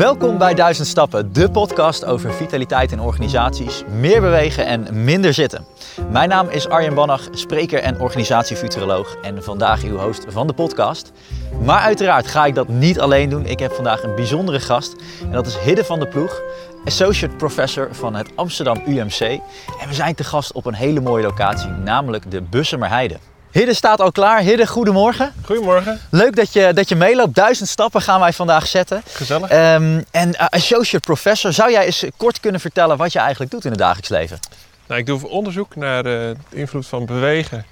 Welkom bij Duizend Stappen, de podcast over vitaliteit in organisaties, meer bewegen en minder zitten. Mijn naam is Arjen Bannach, spreker en organisatiefuturoloog en vandaag uw host van de podcast. Maar uiteraard ga ik dat niet alleen doen. Ik heb vandaag een bijzondere gast en dat is Hidde van der Ploeg, associate professor van het Amsterdam UMC. En we zijn te gast op een hele mooie locatie, namelijk de Bussemerheide. Hidde staat al klaar. Hidde, goedemorgen. Goedemorgen. Leuk dat je, dat je meeloopt. Duizend stappen gaan wij vandaag zetten. Gezellig. Ehm, en uh, associate professor, zou jij eens kort kunnen vertellen wat je eigenlijk doet in het dagelijks leven? Nou, ik doe onderzoek naar uh, de invloed van bewegen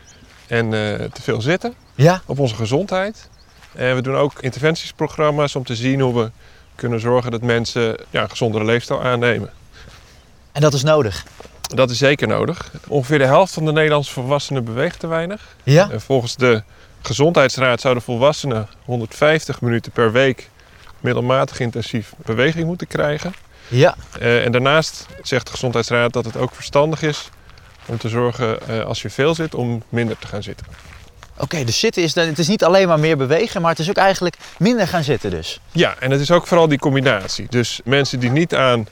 en uh, te veel zitten Ja. op onze gezondheid. En we doen ook interventiesprogramma's om te zien hoe we kunnen zorgen dat mensen ja, een gezondere leefstijl aannemen. En dat is nodig. Dat is zeker nodig. Ongeveer de helft van de Nederlandse volwassenen beweegt te weinig. Ja? En volgens de Gezondheidsraad zouden volwassenen 150 minuten per week middelmatig intensief beweging moeten krijgen. Ja. Uh, en daarnaast zegt de Gezondheidsraad dat het ook verstandig is om te zorgen uh, als je veel zit om minder te gaan zitten. Oké, okay, dus zitten is, het is niet alleen maar meer bewegen, maar het is ook eigenlijk minder gaan zitten dus. Ja, en het is ook vooral die combinatie. Dus mensen die niet aan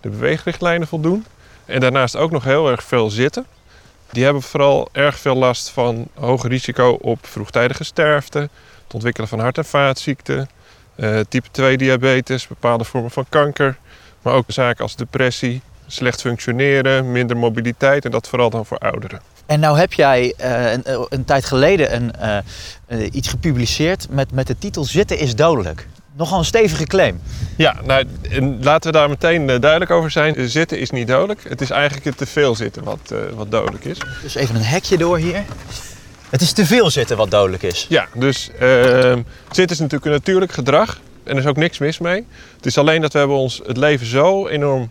de beweegrichtlijnen voldoen en daarnaast ook nog heel erg veel zitten, die hebben vooral erg veel last van hoger risico op vroegtijdige sterfte, het ontwikkelen van hart- en vaatziekten, uh, type 2 diabetes, bepaalde vormen van kanker, maar ook zaken als depressie, slecht functioneren, minder mobiliteit en dat vooral dan voor ouderen. En nou heb jij uh, een, een, tijd geleden een, iets gepubliceerd met, met de titel Zitten is dodelijk. Nogal een stevige claim. Ja, nou, laten we daar meteen duidelijk over zijn. Zitten is niet dodelijk. Het is eigenlijk het te veel zitten wat, wat dodelijk is. Dus even een hekje door hier. Het is te veel zitten wat dodelijk is. Ja, dus zitten is natuurlijk een natuurlijk gedrag. En er is ook niks mis mee. Het is alleen dat we hebben ons het leven zo enorm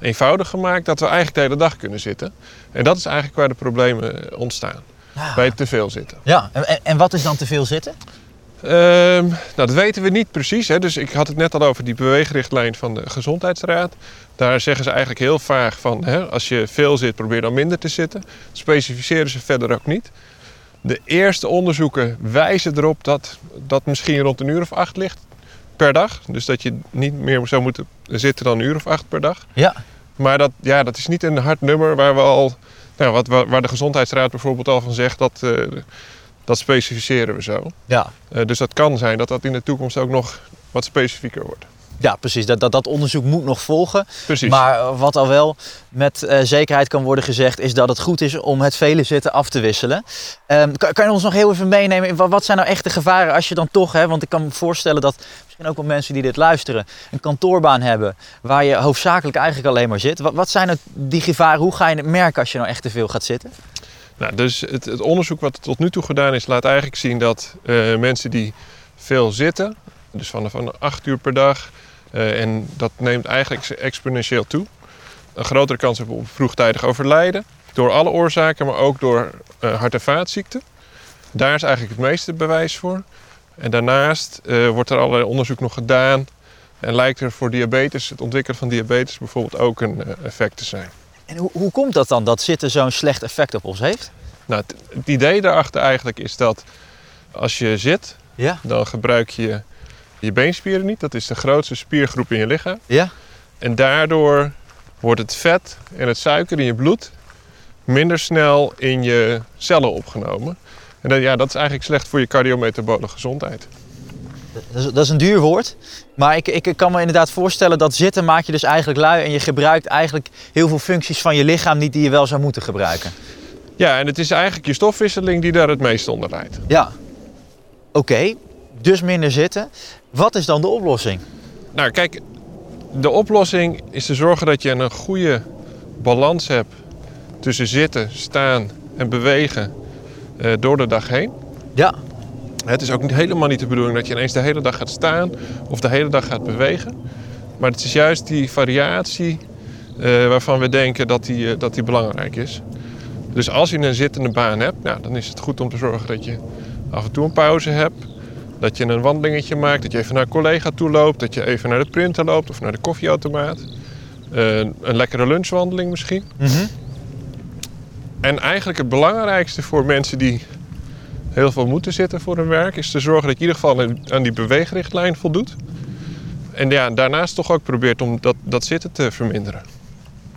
eenvoudig gemaakt dat we eigenlijk de hele dag kunnen zitten. En dat is eigenlijk waar de problemen ontstaan. Ja. Bij het te veel zitten. Ja, en, en wat is dan te veel zitten? Um, nou, dat weten we niet precies. Hè. Dus ik had het net al over die beweegrichtlijn van de Gezondheidsraad. Daar zeggen ze eigenlijk heel vaag van... Hè, als je veel zit, probeer dan minder te zitten. Dat specificeren ze verder ook niet. De eerste onderzoeken wijzen erop dat dat misschien rond een uur of acht ligt per dag. Dus dat je niet meer zou moeten zitten dan een uur of acht per dag. Ja. Maar dat, ja, dat is niet een hard nummer waar we al... Nou, wat, waar de Gezondheidsraad bijvoorbeeld al van zegt... dat, uh, dat specificeren we zo. Ja. Uh, dus dat kan zijn dat dat in de toekomst ook nog wat specifieker wordt. Ja, precies. Dat, dat, dat onderzoek moet nog volgen. Precies. Maar wat al wel met uh, zekerheid kan worden gezegd, is dat het goed is om het vele zitten af te wisselen. Um, kan, kan, je ons nog heel even meenemen? Wat, wat zijn nou echte gevaren als je dan toch, hè, want ik kan me voorstellen dat misschien ook wel mensen die dit luisteren, een kantoorbaan hebben waar je hoofdzakelijk eigenlijk alleen maar zit. Wat, wat zijn nou die gevaren? Hoe ga je het merken als je nou echt te veel gaat zitten? Nou, dus het, het onderzoek wat tot nu toe gedaan is, laat eigenlijk zien dat uh, mensen die veel zitten, dus van, van 8 uur per dag, uh, en dat neemt eigenlijk exponentieel toe. Een grotere kans hebben op vroegtijdig overlijden. Door alle oorzaken, maar ook door uh, hart- en vaatziekten. Daar is eigenlijk het meeste bewijs voor. En daarnaast wordt er allerlei onderzoek nog gedaan. En lijkt er voor diabetes, het ontwikkelen van diabetes bijvoorbeeld ook een effect te zijn. En hoe, hoe komt dat dan, dat zitten zo'n slecht effect op ons heeft? Nou, het, het idee daarachter eigenlijk is dat als je zit, ja. dan gebruik je je beenspieren niet. Dat is de grootste spiergroep in je lichaam. Ja. En daardoor wordt het vet en het suiker in je bloed minder snel in je cellen opgenomen. En dan, ja, dat is eigenlijk slecht voor je cardiometabole gezondheid. Dat is, dat is, een duur woord. Maar ik, ik kan me inderdaad voorstellen dat zitten maak je dus eigenlijk lui. En je gebruikt eigenlijk heel veel functies van je lichaam niet die je wel zou moeten gebruiken. Ja, en het is eigenlijk je stofwisseling die daar het meest onder leidt. Ja. Oké, okay, dus minder zitten. Wat is dan de oplossing? Nou, kijk, de oplossing is te zorgen dat je een goede balans hebt tussen zitten, staan en bewegen uh, door de dag heen. Ja. Het is ook niet, helemaal niet de bedoeling dat je ineens de hele dag gaat staan of de hele dag gaat bewegen. Maar het is juist die variatie uh, waarvan we denken dat die, uh, dat die belangrijk is. Dus als je een zittende baan hebt, nou, dan is het goed om te zorgen dat je af en toe een pauze hebt. Dat je een wandelingetje maakt, dat je even naar een collega toe loopt, dat je even naar de printer loopt of naar de koffieautomaat. Uh, een lekkere lunchwandeling misschien. Mm -hmm. En eigenlijk het belangrijkste voor mensen die heel veel moeten zitten voor hun werk, is te zorgen dat je in ieder geval aan die beweegrichtlijn voldoet. En ja, daarnaast toch ook probeert om dat, dat zitten te verminderen.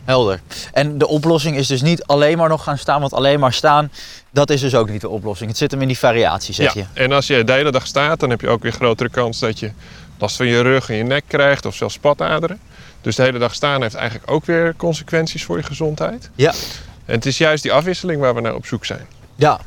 Helder. En de oplossing is dus niet alleen maar nog gaan staan, want alleen maar staan, dat is dus ook niet de oplossing. Het zit hem in die variatie, zeg ja. je. En als je de hele dag staat, dan heb je ook weer grotere kans dat je last van je rug en je nek krijgt of zelfs spataderen. Dus de hele dag staan heeft eigenlijk ook weer consequenties voor je gezondheid. Ja. En het is juist die afwisseling waar we naar op zoek zijn. Ja.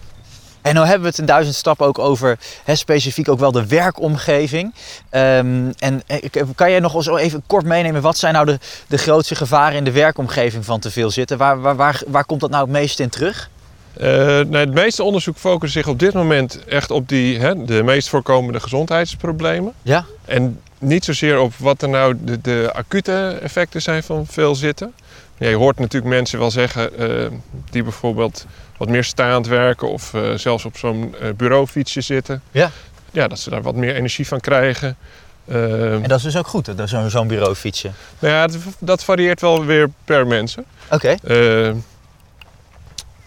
En nou hebben we het in duizend stappen ook over hè, specifiek ook wel de werkomgeving. Ehm, en eh, ik- kan jij nog eens even kort meenemen, wat zijn nou de, de grootste gevaren in de werkomgeving van te veel zitten? Waar, waar, waar, waar komt dat nou het meest in terug? Eh, nou, het meeste onderzoek focust zich op dit moment echt op die, hè, de meest voorkomende gezondheidsproblemen. Ja? En niet zozeer op wat er nou de, de acute effecten zijn van veel zitten. Ja, je hoort natuurlijk mensen wel zeggen eh, die bijvoorbeeld wat meer staand werken of eh, zelfs op zo'n eh, bureaufietsje zitten. Ja. Ja, dat ze daar wat meer energie van krijgen. Eh, En dat is dus ook goed, zo'n zo'n bureaufietsje. nou ja, dat, dat varieert wel weer per mensen. Oké. Eh,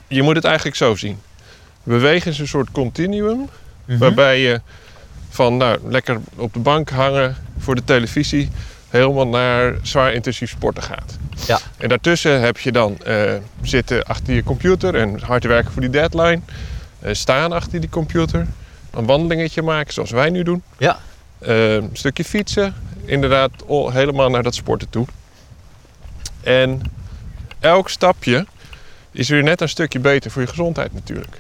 je moet het eigenlijk zo zien. Bewegen is een soort continuum Mhm. waarbij je van nou, lekker op de bank hangen voor de televisie helemaal naar zwaar intensief sporten gaat. Ja. En daartussen heb je dan eh, zitten achter je computer en hard werken voor die deadline. eh, staan achter die computer. Een wandelingetje maken zoals wij nu doen. Ja. Eh, een stukje fietsen. Inderdaad helemaal naar dat sporten toe. En elk stapje is weer net een stukje beter voor je gezondheid natuurlijk.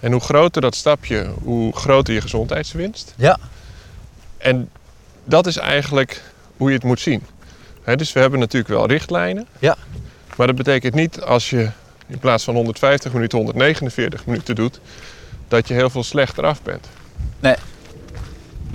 En hoe groter dat stapje, hoe groter je gezondheidswinst. Ja. En dat is eigenlijk hoe je het moet zien. Dus we hebben natuurlijk wel richtlijnen. Ja. Maar dat betekent niet als je in plaats van 150 minuten 149 minuten doet, dat je heel veel slechter af bent.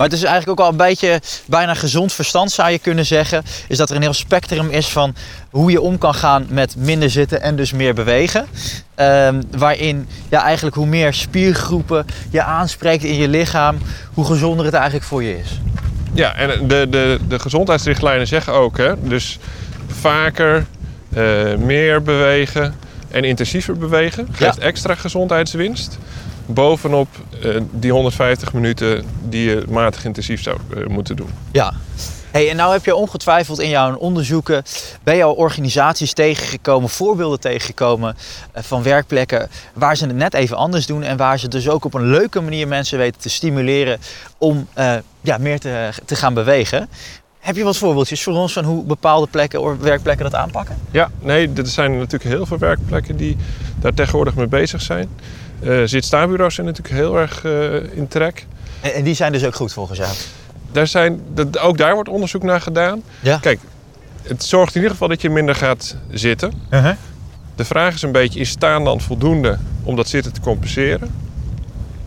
Maar het is eigenlijk ook al een beetje bijna gezond verstand zou je kunnen zeggen. Is dat er een heel spectrum is van hoe je om kan gaan met minder zitten en dus meer bewegen. Ehm, waarin ja, eigenlijk hoe meer spiergroepen je aanspreekt in je lichaam, hoe gezonder het eigenlijk voor je is. Ja, en de, de, de gezondheidsrichtlijnen zeggen ook, hè, dus vaker, eh, meer bewegen en intensiever bewegen geeft extra gezondheidswinst. Bovenop eh, die 150 minuten die je matig intensief zou eh, moeten doen. Ja. Hey, en nou heb je ongetwijfeld in jouw onderzoeken bij jouw organisaties tegengekomen, voorbeelden tegengekomen eh, van werkplekken waar ze het net even anders doen en waar ze dus ook op een leuke manier mensen weten te stimuleren om eh, ja, meer te, te gaan bewegen. Heb je wat voorbeeldjes voor ons van hoe bepaalde plekken of werkplekken dat aanpakken? Ja, nee, er zijn natuurlijk heel veel werkplekken die daar tegenwoordig mee bezig zijn. Eh Zit-staanbureaus zijn natuurlijk heel erg in trek. En, en die zijn dus ook goed volgens jou. Daar zijn, dat- ook daar wordt onderzoek naar gedaan. Ja. Kijk, het zorgt in ieder geval dat je minder gaat zitten. De vraag is een beetje, is staan dan voldoende om dat zitten te compenseren?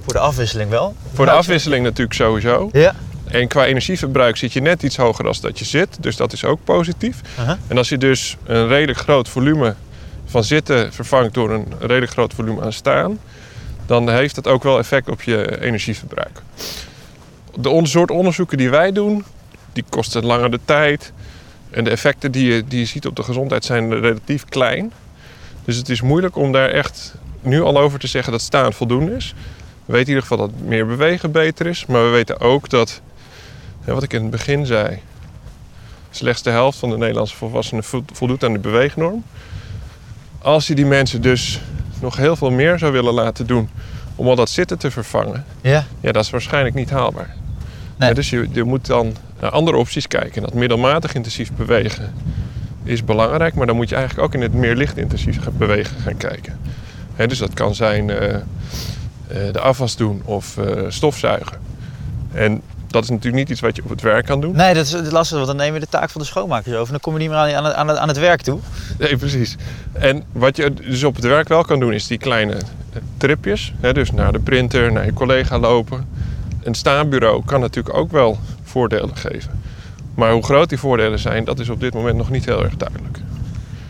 Voor de afwisseling wel. Voor de afwisseling natuurlijk sowieso. Ja. En qua energieverbruik zit je net iets hoger dan dat je zit. Dus dat is ook positief. Uh-huh. En als je dus een redelijk groot volume van zitten vervangt door een redelijk groot volume aan staan... dan heeft dat ook wel effect op je energieverbruik. De soort onderzoeken die wij doen, die kosten langer de tijd. En de effecten die je, die je ziet op de gezondheid zijn relatief klein. Dus het is moeilijk om daar echt nu al over te zeggen dat staan voldoende is. We weten in ieder geval dat meer bewegen beter is. Maar we weten ook dat, wat ik in het begin zei... slechts de helft van de Nederlandse volwassenen vo- voldoet aan de beweegnorm. Als je die mensen dus nog heel veel meer zou willen laten doen... om al dat zitten te vervangen... Ja. ja, dat is waarschijnlijk niet haalbaar. Nee. Dus je, je moet dan naar andere opties kijken. Dat middelmatig intensief bewegen is belangrijk... maar dan moet je eigenlijk ook in het meer lichtintensief gaan bewegen gaan kijken. Dus dat kan zijn eh, eh, de afwas doen of eh, stofzuigen. En dat is natuurlijk niet iets wat je op het werk kan doen. Nee, dat is lastig, want dan neem je de taak van de schoonmakers over. Dan kom je niet meer aan, aan, het- aan, het, aan het werk toe. Nee, precies. En wat je dus op het werk wel kan doen, is die kleine tripjes. Hè, dus naar de printer, naar je collega lopen. Een staanbureau kan natuurlijk ook wel voordelen geven. Maar hoe groot die voordelen zijn, dat is op dit moment nog niet heel erg duidelijk.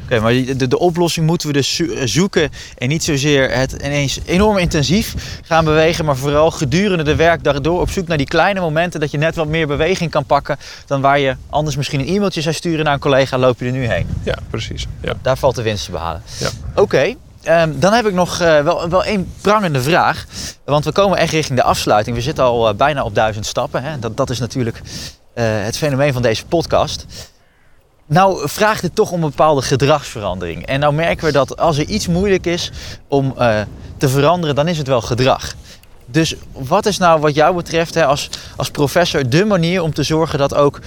Oké, maar de, de oplossing moeten we dus zo- zoeken en niet zozeer het ineens enorm intensief gaan bewegen, maar vooral gedurende de werkdag door op zoek naar die kleine momenten dat je net wat meer beweging kan pakken dan waar je anders misschien een e-mailtje zou sturen naar een collega, loop je er nu heen. Ja, precies. Ja. Daar valt de winst te behalen. Ja. Oké, ehm, dan heb ik nog eh, wel, wel één prangende vraag. Want we komen echt richting de afsluiting. We zitten al eh, bijna op duizend stappen. Hè? Dat, dat is natuurlijk eh, het fenomeen van deze podcast. Nou vraagt het toch om een bepaalde gedragsverandering. En nou merken we dat als er iets moeilijk is om te veranderen, dan is het wel gedrag. Dus wat is nou wat jou betreft hè, als, als professor de manier om te zorgen dat ook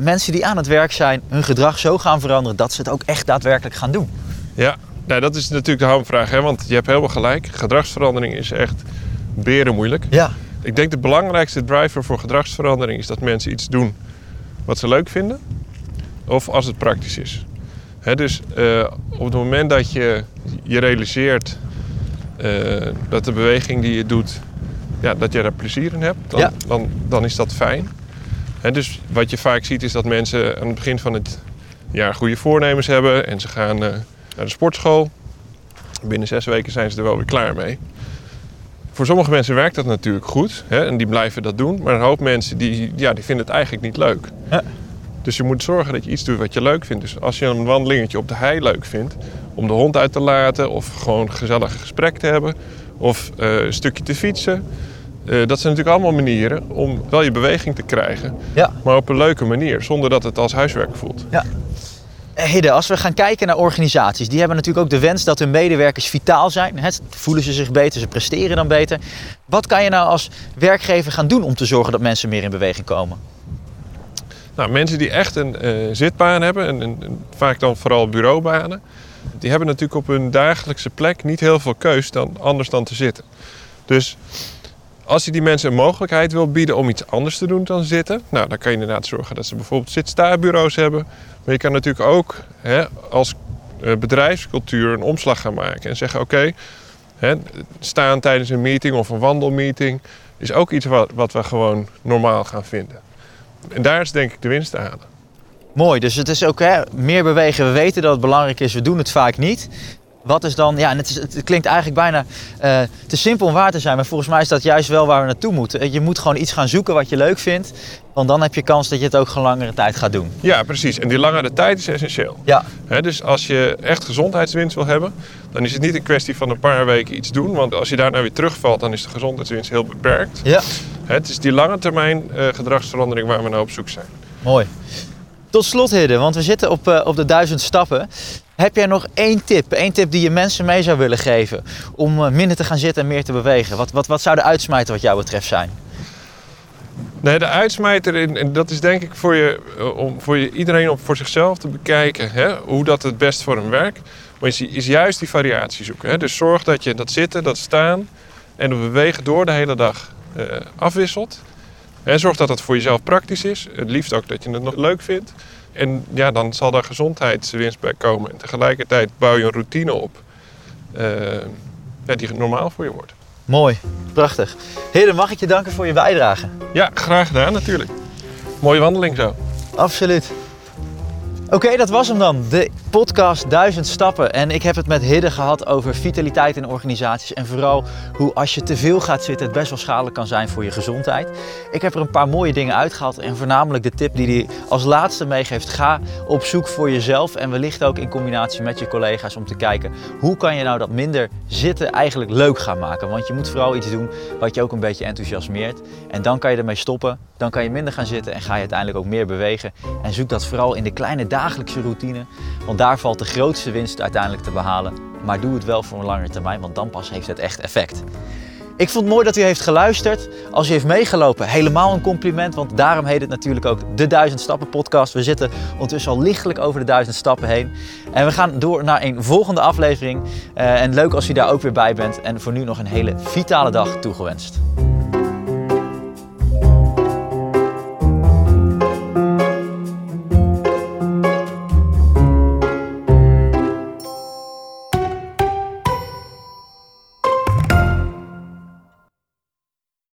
mensen die aan het werk zijn hun gedrag zo gaan veranderen dat ze het ook echt daadwerkelijk gaan doen? Ja, nou, dat is natuurlijk de hamvraag, hè? want je hebt helemaal gelijk. Gedragsverandering is echt beren moeilijk. Ja, Ik denk de belangrijkste driver voor gedragsverandering is dat mensen iets doen wat ze leuk vinden. Of als het praktisch is. Hè, dus eh, op het moment dat je je realiseert eh, dat de beweging die je doet, ja, dat je daar plezier in hebt, dan, Ja. dan, dan is dat fijn. Hè, dus wat je vaak ziet is dat mensen aan het begin van het jaar goede voornemens hebben en ze gaan eh, naar de sportschool. Binnen zes weken zijn ze er wel weer klaar mee. Voor sommige mensen werkt dat natuurlijk goed hè, en die blijven dat doen. Maar een hoop mensen die, ja, die vinden het eigenlijk niet leuk. Ja. Dus je moet zorgen dat je iets doet wat je leuk vindt. Dus als je een wandelingetje op de hei leuk vindt, om de hond uit te laten of gewoon een gezellig gesprek te hebben of eh, een stukje te fietsen. eh, dat zijn natuurlijk allemaal manieren om wel je beweging te krijgen, ja. maar op een leuke manier, zonder dat het als huiswerk voelt. Eh, Hidde, als we gaan kijken naar organisaties, die hebben natuurlijk ook de wens dat hun medewerkers vitaal zijn. Voelen ze zich beter, ze presteren dan beter. Wat kan je nou als werkgever gaan doen om te zorgen dat mensen meer in beweging komen? Nou, mensen die echt een eh, zitbaan hebben, en, en- en vaak dan vooral bureaubanen, die hebben natuurlijk op hun dagelijkse plek niet heel veel keus dan, anders dan te zitten. Dus als je die mensen een mogelijkheid wil bieden om iets anders te doen dan zitten, nou, dan kan je inderdaad zorgen dat ze bijvoorbeeld zit-sta-bureaus hebben. Maar je kan natuurlijk ook hè, als eh, bedrijfscultuur een omslag gaan maken en zeggen: oké, staan tijdens een meeting of een wandelmeeting is ook iets wat, wat we gewoon normaal gaan vinden. En daar is denk ik de winst te halen. Mooi, dus het is ook hè, meer bewegen. We weten dat het belangrijk is, we doen het vaak niet. Wat is dan, ja, en het, is, het klinkt eigenlijk bijna eh, te simpel om waar te zijn, maar volgens mij is dat juist wel waar we naartoe moeten. Je moet gewoon iets gaan zoeken wat je leuk vindt, want dan heb je kans dat je het ook gewoon langere tijd gaat doen. Ja, precies. En die langere tijd is essentieel. Ja, dus als je echt gezondheidswinst wil hebben, dan is het niet een kwestie van een paar weken iets doen. Want als je daarna weer terugvalt, dan is de gezondheidswinst heel beperkt. ja, het is die lange termijn eh, gedragsverandering waar we naar op zoek zijn. mooi. Tot slot, Hidde, want we zitten op, eh, op de duizend stappen. Heb jij nog één tip, één tip die je mensen mee zou willen geven om eh, minder te gaan zitten en meer te bewegen? Wat, wat, wat zou de uitsmijter wat jou betreft zijn? Nee, de uitsmijter, en dat is denk ik voor, je, eh, om, voor je, iedereen om voor zichzelf te bekijken hè, hoe dat het best voor hem werkt. Maar is, is juist die variatie zoeken. Hè. Dus zorg dat je dat zitten, dat staan en dat bewegen door de hele dag afwisselt. En zorg dat dat voor jezelf praktisch is. Het liefst ook dat je het nog leuk vindt. En ja, dan zal daar gezondheidswinst bij komen. En tegelijkertijd bouw je een routine op ja, die normaal voor je wordt. Mooi, prachtig. Hidde, mag ik je danken voor je bijdrage? Ja, graag gedaan natuurlijk. Mooie wandeling zo. Absoluut. Oké, dat was hem dan. De podcast 1000 stappen. En ik heb het met Hidde gehad over vitaliteit in organisaties. En vooral hoe als je te veel gaat zitten het best wel schadelijk kan zijn voor je gezondheid. Ik heb er een paar mooie dingen uitgehaald. En voornamelijk de tip die hij als laatste meegeeft. Ga op zoek voor jezelf. En wellicht ook in combinatie met je collega's om te kijken hoe kan je nou dat minder zitten eigenlijk leuk gaan maken. Want je moet vooral iets doen wat je ook een beetje enthousiasmeert. En dan kan je ermee stoppen. Dan kan je minder gaan zitten en ga je uiteindelijk ook meer bewegen. En zoek dat vooral in de kleine dagelijkse routine. Want daar valt de grootste winst uiteindelijk te behalen. Maar doe het wel voor een langere termijn, want dan pas heeft het echt effect. Ik vond het mooi dat u heeft geluisterd. Als u heeft meegelopen, helemaal een compliment. Want daarom heet het natuurlijk ook de 1000 Stappen podcast. We zitten ondertussen al lichtelijk over de 1000 stappen heen. En we gaan door naar een volgende aflevering. Eh, en leuk als u daar ook weer bij bent. En voor nu nog een hele vitale dag toegewenst.